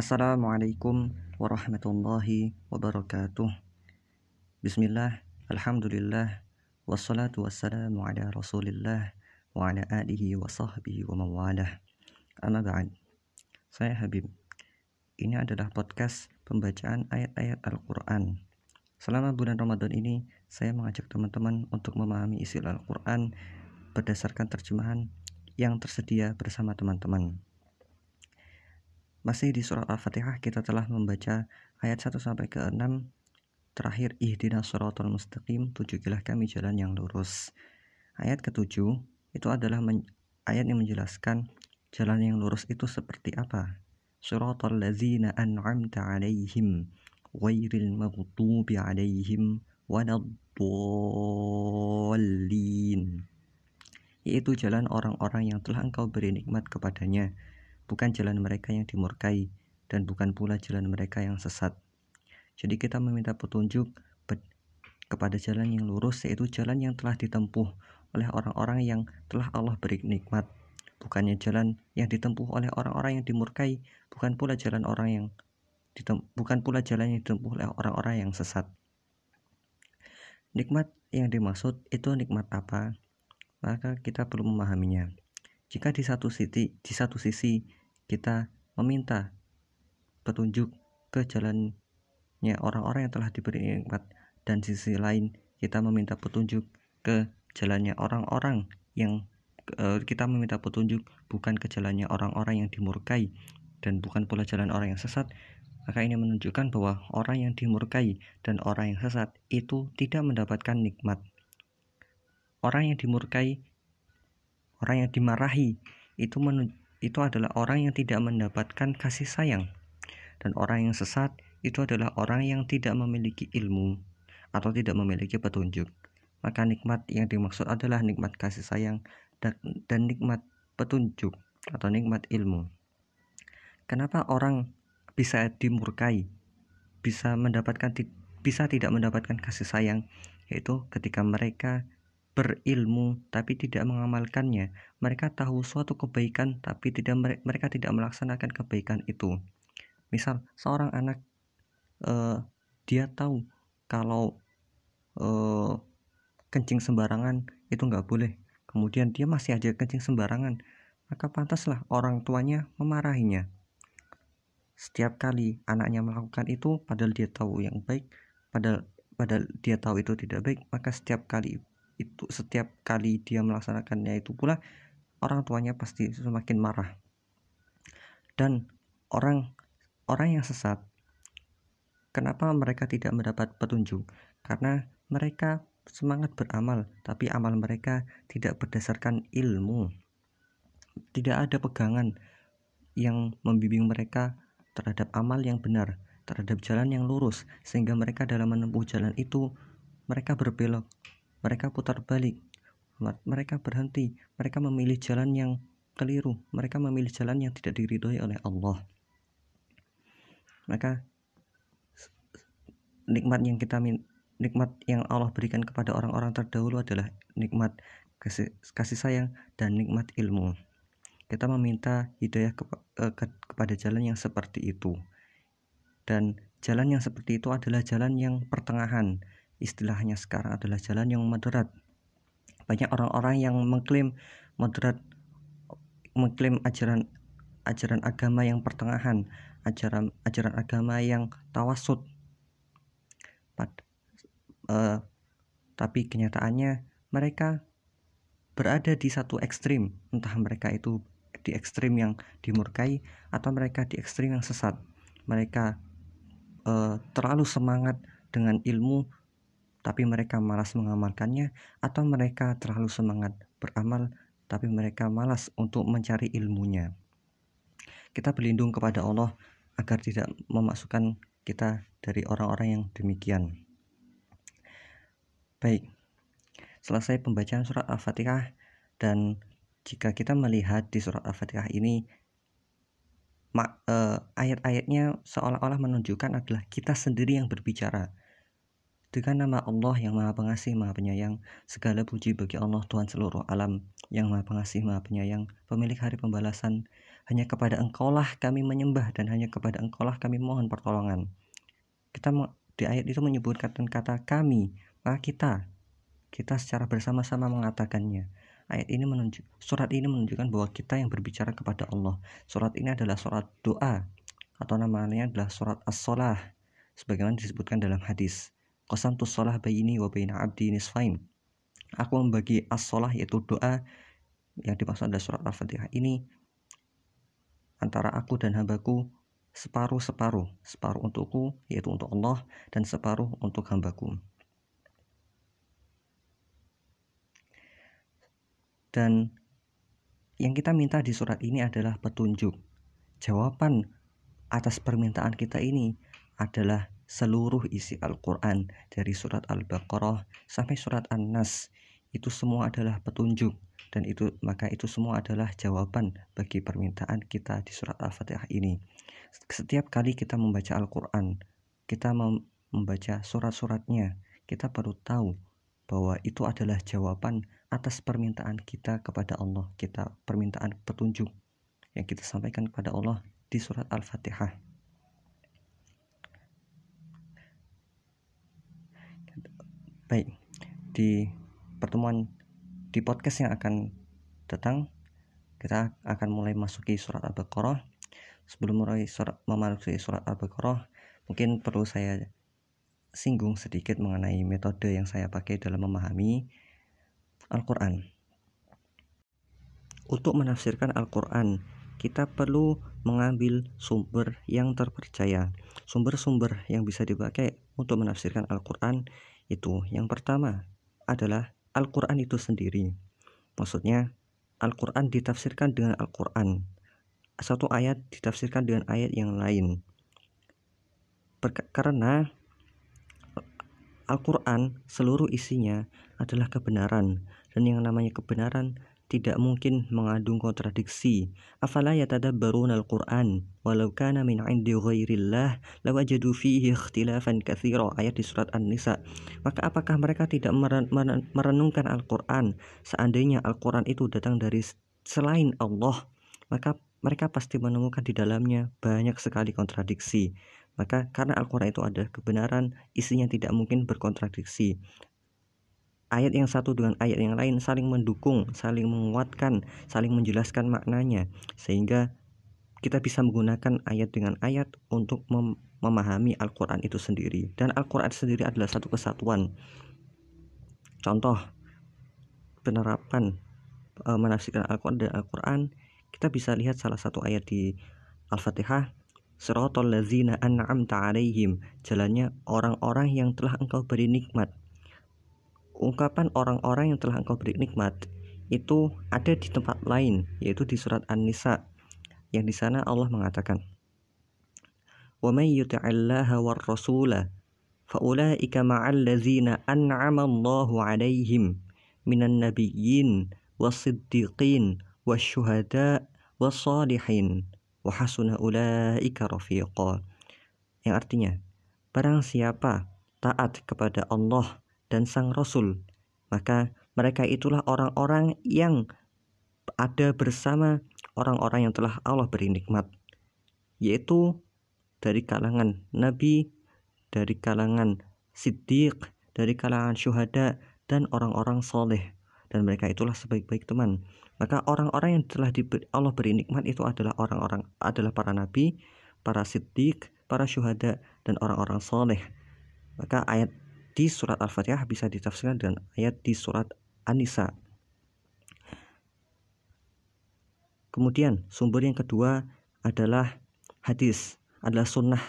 Assalamualaikum warahmatullahi wabarakatuh. Bismillah, Alhamdulillah Wassalatu wassalamu ala rasulillah Wa ala alihi wa sahbihi wa mawalah. Amma ba'd. Saya Habib. Ini adalah podcast pembacaan ayat-ayat Al-Quran. Selama bulan Ramadan ini Saya mengajak teman-teman untuk memahami isi Al-Quran Berdasarkan terjemahan yang tersedia bersama teman-teman masih di surat Al-Fatihah kita telah membaca ayat 1 sampai ke 6 terakhir ihdinas siratal mustaqim tunjukilah kami jalan yang lurus. Ayat ketujuh itu adalah ayat yang menjelaskan jalan yang lurus itu seperti apa. Siratal ladzina an'amta 'alaihim ghairil maghdubi 'alaihim waladdallin. Yaitu jalan orang-orang yang telah engkau beri nikmat kepadanya bukan jalan mereka yang dimurkai dan bukan pula jalan mereka yang sesat. Jadi kita meminta petunjuk kepada jalan yang lurus yaitu jalan yang telah ditempuh oleh orang-orang yang telah Allah beri nikmat. Bukannya jalan yang ditempuh oleh orang-orang yang dimurkai, bukan pula jalan orang yang bukan pula jalan yang ditempuh oleh orang-orang yang sesat. Nikmat yang dimaksud itu nikmat apa? Maka kita perlu memahaminya. Jika di satu sisi, di satu sisi kita meminta petunjuk ke jalannya orang-orang yang telah diberi nikmat. Dan sisi lain kita meminta petunjuk ke jalannya orang-orang yang e, kita meminta petunjuk bukan ke jalannya orang-orang yang dimurkai dan bukan pula jalan orang yang sesat. Maka ini menunjukkan bahwa orang yang dimurkai dan orang yang sesat itu tidak mendapatkan nikmat. Orang yang dimurkai orang yang dimarahi itu itu adalah orang yang tidak mendapatkan kasih sayang. Dan orang yang sesat itu adalah orang yang tidak memiliki ilmu atau tidak memiliki petunjuk. Maka nikmat yang dimaksud adalah nikmat kasih sayang dan, nikmat petunjuk atau nikmat ilmu. Kenapa orang bisa dimurkai bisa mendapatkan bisa tidak mendapatkan kasih sayang? Yaitu ketika mereka berilmu tapi tidak mengamalkannya. Mereka tahu suatu kebaikan tapi tidak mereka tidak melaksanakan kebaikan itu. Misal seorang anak uh, dia tahu kalau uh, kencing sembarangan itu nggak boleh. Kemudian dia masih aja kencing sembarangan, maka pantaslah orang tuanya memarahinya. Setiap kali anaknya melakukan itu, padahal dia tahu yang baik, padahal padahal dia tahu itu tidak baik, maka setiap kali itu setiap kali dia melaksanakannya itu pula orang tuanya pasti semakin marah. Dan orang orang yang sesat kenapa mereka tidak mendapat petunjuk? Karena mereka semangat beramal tapi amal mereka tidak berdasarkan ilmu. Tidak ada pegangan yang membimbing mereka terhadap amal yang benar terhadap jalan yang lurus sehingga mereka dalam menempuh jalan itu mereka berbelok mereka putar balik. Mereka berhenti. Mereka memilih jalan yang keliru. Mereka memilih jalan yang tidak diridhoi oleh Allah. Maka nikmat yang kita nikmat yang Allah berikan kepada orang-orang terdahulu adalah nikmat kasih, kasih sayang dan nikmat ilmu. Kita meminta hidayah ke, eh, ke, kepada jalan yang seperti itu. Dan jalan yang seperti itu adalah jalan yang pertengahan istilahnya sekarang adalah jalan yang moderat. Banyak orang-orang yang mengklaim moderat mengklaim ajaran ajaran agama yang pertengahan, ajaran ajaran agama yang tawasud. Pad, uh, tapi kenyataannya mereka berada di satu ekstrim, entah mereka itu di ekstrim yang dimurkai atau mereka di ekstrim yang sesat. Mereka uh, terlalu semangat dengan ilmu tapi mereka malas mengamalkannya atau mereka terlalu semangat beramal tapi mereka malas untuk mencari ilmunya. Kita berlindung kepada Allah agar tidak memasukkan kita dari orang-orang yang demikian. Baik, selesai pembacaan surat Al-Fatihah dan jika kita melihat di surat Al-Fatihah ini eh, ayat-ayatnya seolah-olah menunjukkan adalah kita sendiri yang berbicara dengan nama Allah yang Maha Pengasih, Maha Penyayang, segala puji bagi Allah Tuhan seluruh alam yang Maha Pengasih, Maha Penyayang, pemilik hari pembalasan, hanya kepada engkaulah kami menyembah dan hanya kepada engkaulah kami mohon pertolongan. Kita di ayat itu menyebutkan kata kami maka kita kita secara bersama-sama mengatakannya. Ayat ini menunjuk surat ini menunjukkan bahwa kita yang berbicara kepada Allah. Surat ini adalah surat doa atau namanya adalah surat as-solah sebagaimana disebutkan dalam hadis qasam sholah bayini wa bayina abdi nisfain aku membagi as-solah yaitu doa yang dimaksud adalah surat al-fatihah ini antara aku dan hambaku separuh-separuh, separuh untukku yaitu untuk Allah dan separuh untuk hambaku. Dan yang kita minta di surat ini adalah petunjuk. Jawaban atas permintaan kita ini adalah seluruh isi Al-Quran dari surat Al-Baqarah sampai surat An-Nas itu semua adalah petunjuk dan itu maka itu semua adalah jawaban bagi permintaan kita di surat Al-Fatihah ini. Setiap kali kita membaca Al-Qur'an, kita membaca surat-suratnya, kita perlu tahu bahwa itu adalah jawaban atas permintaan kita kepada Allah, kita permintaan petunjuk yang kita sampaikan kepada Allah di surat Al-Fatihah. Baik, di pertemuan di podcast yang akan datang kita akan mulai masuki surat Al-Baqarah. Sebelum mulai surat memasuki surat Al-Baqarah, mungkin perlu saya singgung sedikit mengenai metode yang saya pakai dalam memahami Al-Qur'an. Untuk menafsirkan Al-Qur'an, kita perlu mengambil sumber yang terpercaya. Sumber-sumber yang bisa dipakai untuk menafsirkan Al-Qur'an itu yang pertama adalah Al-Quran itu sendiri. Maksudnya, Al-Quran ditafsirkan dengan Al-Quran. Satu ayat ditafsirkan dengan ayat yang lain. karena Al-Quran seluruh isinya adalah kebenaran. Dan yang namanya kebenaran tidak mungkin mengandung kontradiksi. Afala yatadabbaruna al-Qur'an walau kana min 'indi ghairillah lawajadu fihi ikhtilafan katsira ayat di surat An-Nisa. Maka apakah mereka tidak merenungkan Al-Qur'an seandainya Al-Qur'an itu datang dari selain Allah maka mereka pasti menemukan di dalamnya banyak sekali kontradiksi. Maka karena Al-Quran itu ada kebenaran, isinya tidak mungkin berkontradiksi ayat yang satu dengan ayat yang lain saling mendukung, saling menguatkan, saling menjelaskan maknanya sehingga kita bisa menggunakan ayat dengan ayat untuk mem memahami Al-Qur'an itu sendiri dan Al-Qur'an sendiri adalah satu kesatuan. Contoh penerapan e, menafsirkan Al-Qur'an dan Al-Qur'an kita bisa lihat salah satu ayat di Al-Fatihah Siratal ladzina an'amta 'alaihim jalannya orang-orang yang telah engkau beri nikmat ungkapan orang-orang yang telah engkau beri nikmat itu ada di tempat lain yaitu di surat An-Nisa yang di sana Allah mengatakan wa may yuti'illaha war rasula faulaika ma'al ladzina an'ama Allahu 'alaihim minan nabiyyin was-siddiqin wasyuhada was-salihin wa hasuna ulaika rafiqa. Yang artinya barang siapa taat kepada Allah dan sang Rasul. Maka mereka itulah orang-orang yang ada bersama orang-orang yang telah Allah beri nikmat. Yaitu dari kalangan Nabi, dari kalangan Siddiq, dari kalangan syuhada, dan orang-orang soleh. Dan mereka itulah sebaik-baik teman. Maka orang-orang yang telah diberi, Allah beri nikmat itu adalah orang-orang adalah para nabi, para siddiq, para syuhada, dan orang-orang soleh. Maka ayat di surat Al-Fatihah bisa ditafsirkan dengan ayat di surat An-Nisa. Kemudian sumber yang kedua adalah hadis, adalah sunnah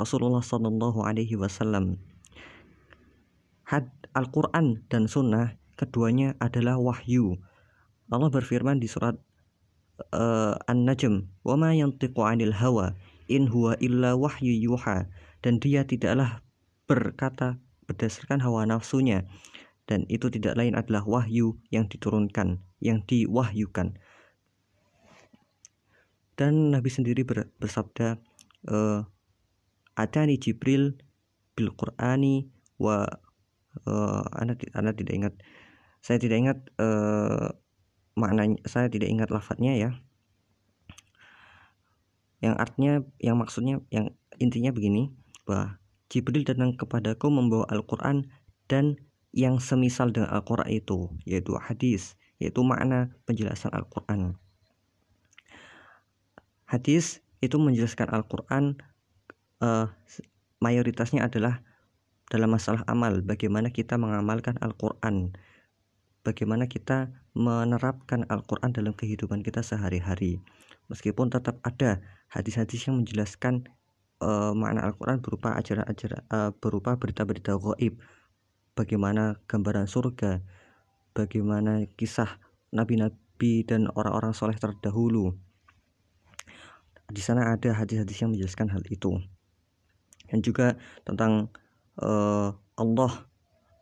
Rasulullah Shallallahu Alaihi Wasallam. Al-Quran dan sunnah keduanya adalah wahyu. Allah berfirman di surat uh, An-Najm, "Wa ma yantiqu 'anil hawa in huwa illa wahyu yuha." Dan dia tidaklah berkata berdasarkan hawa nafsunya. Dan itu tidak lain adalah wahyu yang diturunkan, yang diwahyukan. Dan Nabi sendiri bersabda, uh, Adani Jibril bil Qur'ani wa uh, anda, anda tidak ingat. Saya tidak ingat uh, maknanya saya tidak ingat lafadznya ya. Yang artinya yang maksudnya yang intinya begini bahwa Jibril datang kepadaku membawa Al-Quran dan yang semisal dengan Al-Quran itu yaitu hadis yaitu makna penjelasan Al-Quran. Hadis itu menjelaskan Al-Quran uh, mayoritasnya adalah dalam masalah amal bagaimana kita mengamalkan Al-Quran bagaimana kita menerapkan Al-Quran dalam kehidupan kita sehari-hari. Meskipun tetap ada hadis-hadis yang menjelaskan uh, makna Al-Quran berupa ajaran-ajaran uh, berupa berita-berita gaib bagaimana gambaran surga bagaimana kisah nabi-nabi dan orang-orang soleh terdahulu. Di sana ada hadis-hadis yang menjelaskan hal itu. Dan juga tentang uh, Allah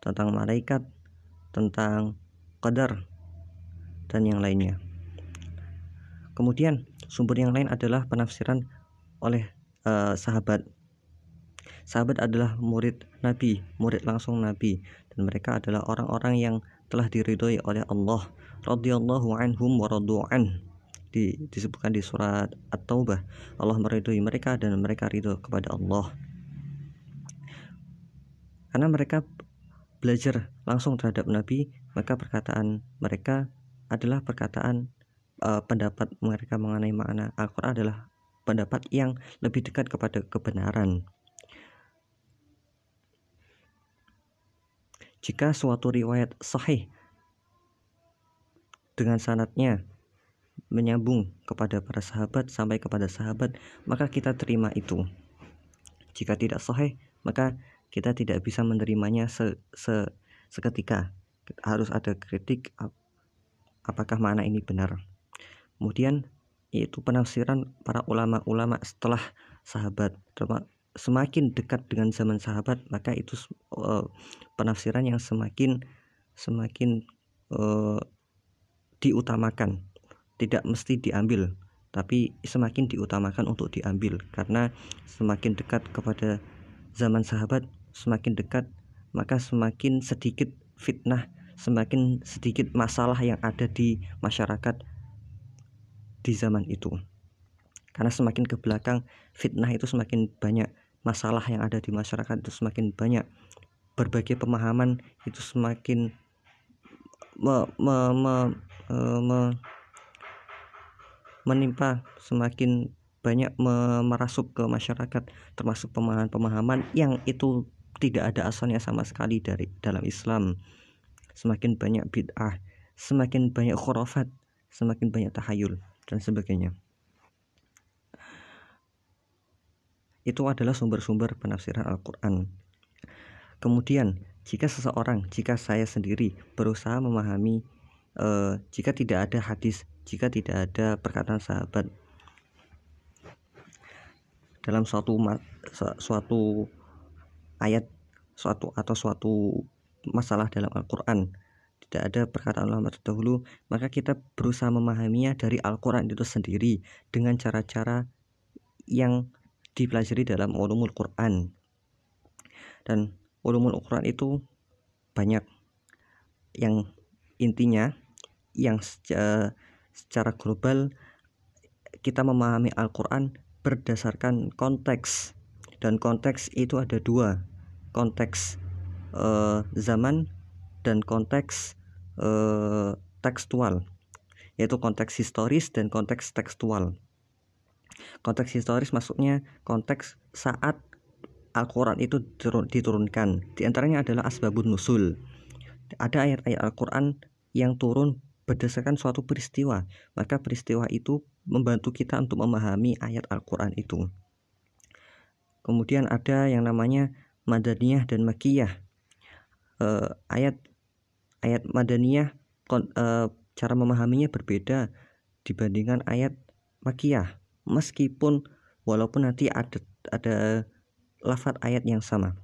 tentang malaikat tentang qadar dan yang lainnya. Kemudian sumber yang lain adalah penafsiran oleh uh, sahabat. Sahabat adalah murid Nabi, murid langsung Nabi. Dan mereka adalah orang-orang yang telah diridhoi oleh Allah radhiyallahu anhum wa radu'an di, disebutkan di surat At-Taubah. Allah meridhoi mereka dan mereka ridho kepada Allah. Karena mereka belajar langsung terhadap Nabi maka perkataan mereka adalah perkataan uh, pendapat mereka mengenai makna Al-Quran adalah pendapat yang lebih dekat kepada kebenaran. Jika suatu riwayat sahih dengan sanatnya menyambung kepada para sahabat sampai kepada sahabat, maka kita terima itu. Jika tidak sahih, maka kita tidak bisa menerimanya se -se seketika. Harus ada kritik apakah mana ini benar. Kemudian yaitu penafsiran para ulama-ulama setelah sahabat. Semakin dekat dengan zaman sahabat maka itu uh, penafsiran yang semakin semakin uh, diutamakan. Tidak mesti diambil tapi semakin diutamakan untuk diambil. Karena semakin dekat kepada zaman sahabat semakin dekat maka semakin sedikit fitnah semakin sedikit masalah yang ada di masyarakat di zaman itu. Karena semakin ke belakang fitnah itu semakin banyak masalah yang ada di masyarakat itu semakin banyak berbagai pemahaman itu semakin me, me, me, me, me, menimpa semakin banyak merasuk ke masyarakat termasuk pemahaman-pemahaman yang itu tidak ada asalnya sama sekali dari dalam Islam. Semakin banyak bid'ah semakin banyak khurafat semakin banyak tahayul dan sebagainya. Itu adalah sumber-sumber penafsiran Al-Quran. Kemudian, jika seseorang, jika saya sendiri berusaha memahami, eh, jika tidak ada hadis, jika tidak ada perkataan sahabat dalam suatu suatu ayat, suatu atau suatu masalah dalam Al-Quran, tidak ada perkataan ulama terdahulu, maka kita berusaha memahaminya dari Al-Quran itu sendiri dengan cara-cara yang dipelajari dalam ulumul Quran. Dan ulumul Quran itu banyak. Yang intinya yang secara, secara global kita memahami Al-Quran berdasarkan konteks. Dan konteks itu ada dua. Konteks eh, zaman dan konteks eh, tekstual yaitu konteks historis dan konteks tekstual. Konteks historis maksudnya konteks saat Al-Quran itu diturunkan. Di antaranya adalah asbabun nusul. Ada ayat-ayat Al-Quran yang turun berdasarkan suatu peristiwa. Maka peristiwa itu membantu kita untuk memahami ayat Al-Quran itu. Kemudian ada yang namanya Madaniyah dan Makiyah. Uh, ayat ayat madaniyah uh, cara memahaminya berbeda dibandingkan ayat makiyah. Meskipun walaupun nanti ada ada lafat ayat yang sama.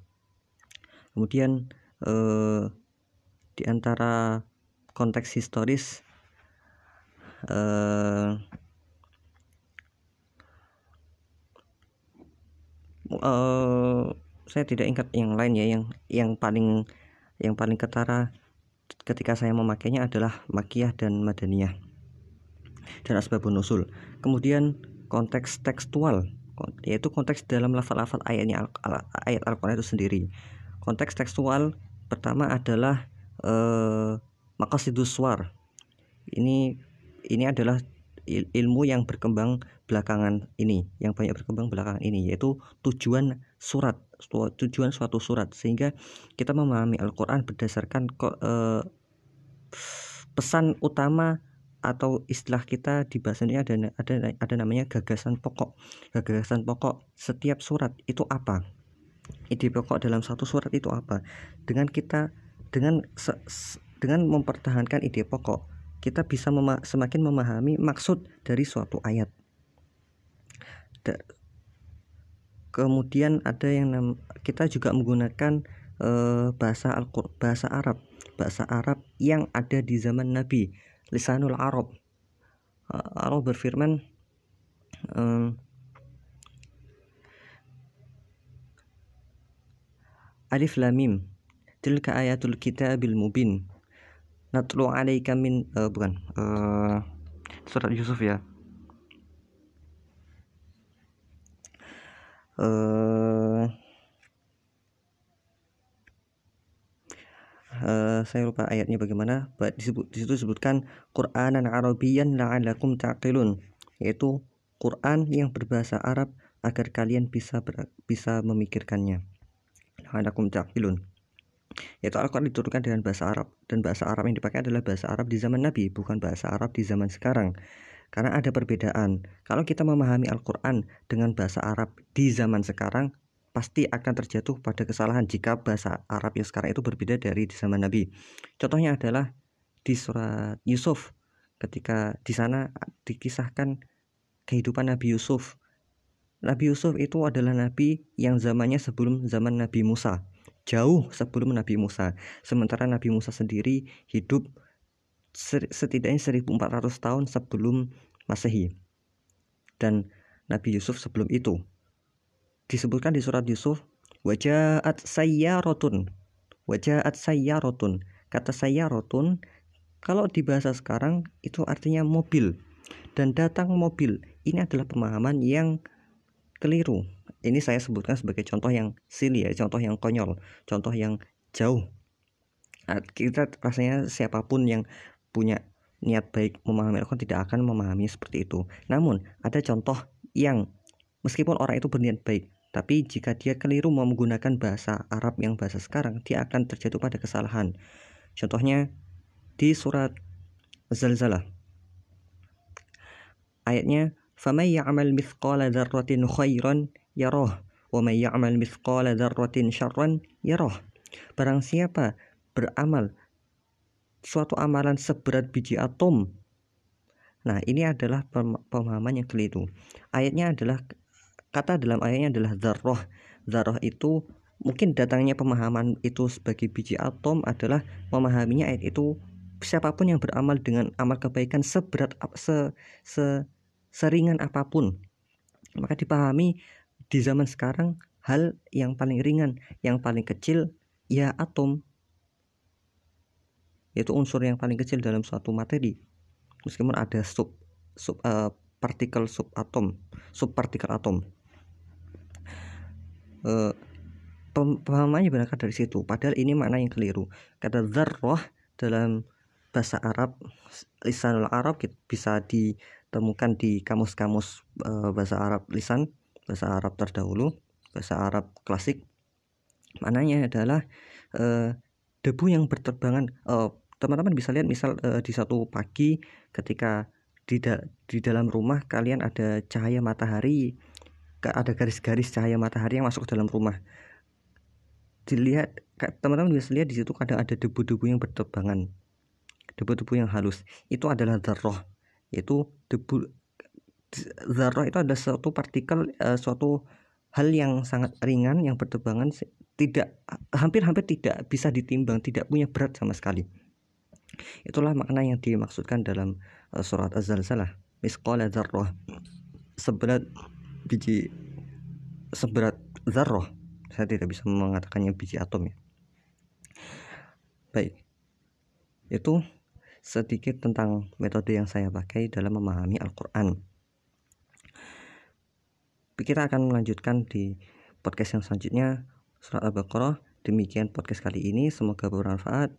Kemudian uh, di antara konteks historis uh, uh, saya tidak ingat yang lain ya yang yang paling yang paling ketara ketika saya memakainya adalah makiyah dan madaniyah dan asbabun nusul. Kemudian konteks tekstual yaitu konteks dalam lafal-lafal ayatnya ayat Al-Qur'an itu sendiri. Konteks tekstual pertama adalah eh, maqasidus suar. Ini ini adalah ilmu yang berkembang belakangan ini, yang banyak berkembang belakangan ini yaitu tujuan surat, tujuan suatu surat sehingga kita memahami Al-Qur'an berdasarkan eh, pesan utama atau istilah kita di bahasa ini ada ada ada namanya gagasan pokok. Gagasan pokok setiap surat itu apa? Ide pokok dalam satu surat itu apa? Dengan kita dengan dengan mempertahankan ide pokok, kita bisa mema semakin memahami maksud dari suatu ayat. Kemudian ada yang kita juga menggunakan e, bahasa Al bahasa Arab, bahasa Arab yang ada di zaman Nabi lisanul Arab. Allah berfirman um, Alif Lam Tilka ayatul kitabil mubin. Natlu alaika min uh, bukan uh, surat Yusuf ya uh, saya lupa ayatnya bagaimana disebut di situ disebutkan Qur'anan Arabiyan la'allakum taqilun yaitu Quran yang berbahasa Arab agar kalian bisa ber, bisa memikirkannya. La'allakum taqilun. Yaitu Al-Quran diturunkan dengan bahasa Arab dan bahasa Arab yang dipakai adalah bahasa Arab di zaman Nabi bukan bahasa Arab di zaman sekarang karena ada perbedaan kalau kita memahami Al-Quran dengan bahasa Arab di zaman sekarang pasti akan terjatuh pada kesalahan jika bahasa Arab yang sekarang itu berbeda dari di zaman Nabi. Contohnya adalah di surat Yusuf ketika di sana dikisahkan kehidupan Nabi Yusuf. Nabi Yusuf itu adalah nabi yang zamannya sebelum zaman Nabi Musa, jauh sebelum Nabi Musa. Sementara Nabi Musa sendiri hidup setidaknya 1400 tahun sebelum Masehi. Dan Nabi Yusuf sebelum itu. Disebutkan di surat Yusuf wajahat sayyarotun wajahat sayyarotun kata sayyarotun kalau di bahasa sekarang itu artinya mobil. Dan datang mobil ini adalah pemahaman yang keliru. Ini saya sebutkan sebagai contoh yang silly ya contoh yang konyol contoh yang jauh. Kita rasanya siapa pun yang punya niat baik memahami Al-Quran tidak akan memahami seperti itu namun ada contoh yang meskipun orang itu berniat baik tapi jika dia keliru menggunakan bahasa Arab yang bahasa sekarang, dia akan terjatuh pada kesalahan. Contohnya di surat Zalzalah. Ayatnya, "Faman ya'mal mithqala dzarratin khairan yarah, wa may ya'mal mithqala dzarratin syarran yarah." Barang siapa beramal suatu amalan seberat biji atom. Nah, ini adalah pemahaman yang keliru. Ayatnya adalah kata dalam ayatnya adalah zarroh. Zarroh itu mungkin datangnya pemahaman itu sebagai biji atom adalah memahaminya ayat itu siapa pun yang beramal dengan amal kebaikan seberat se, se seringan apa pun. Maka dipahami di zaman sekarang hal yang paling ringan yang paling kecil ya atom yaitu unsur yang paling kecil dalam suatu materi. Meskipun ada sub sub uh, partikel subatom subpartikel atom. Eh, pemahamannya berangkat dari situ? Padahal ini makna yang keliru. Kata zarroh dalam bahasa Arab lisanul Arab bisa ditemukan di kamus-kamus eh, bahasa Arab lisan bahasa Arab terdahulu bahasa Arab klasik. Maknanya adalah eh, debu yang berterbangan eh, teman-teman bisa lihat misal eh, di satu pagi ketika di, da di dalam rumah kalian ada cahaya matahari ada garis-garis cahaya matahari yang masuk ke dalam rumah. Dilihat teman-teman bisa lihat di situ kadang ada debu-debu yang berterbangan debu-debu yang halus. Itu adalah zarroh itu debu zarroh itu ada suatu partikel uh, suatu hal yang sangat ringan yang berterbangan tidak hampir-hampir tidak bisa ditimbang tidak punya berat sama sekali itulah makna yang dimaksudkan dalam uh, surat az-zalzalah. Misqala zarroh seberat biji seberat zarroh saya tidak bisa mengatakannya biji atom ya. Baik. Itu sedikit tentang metode yang saya pakai dalam memahami Al-Quran. Kita akan melanjutkan di podcast yang selanjutnya surat Al-Baqarah. Demikian podcast kali ini. Semoga bermanfaat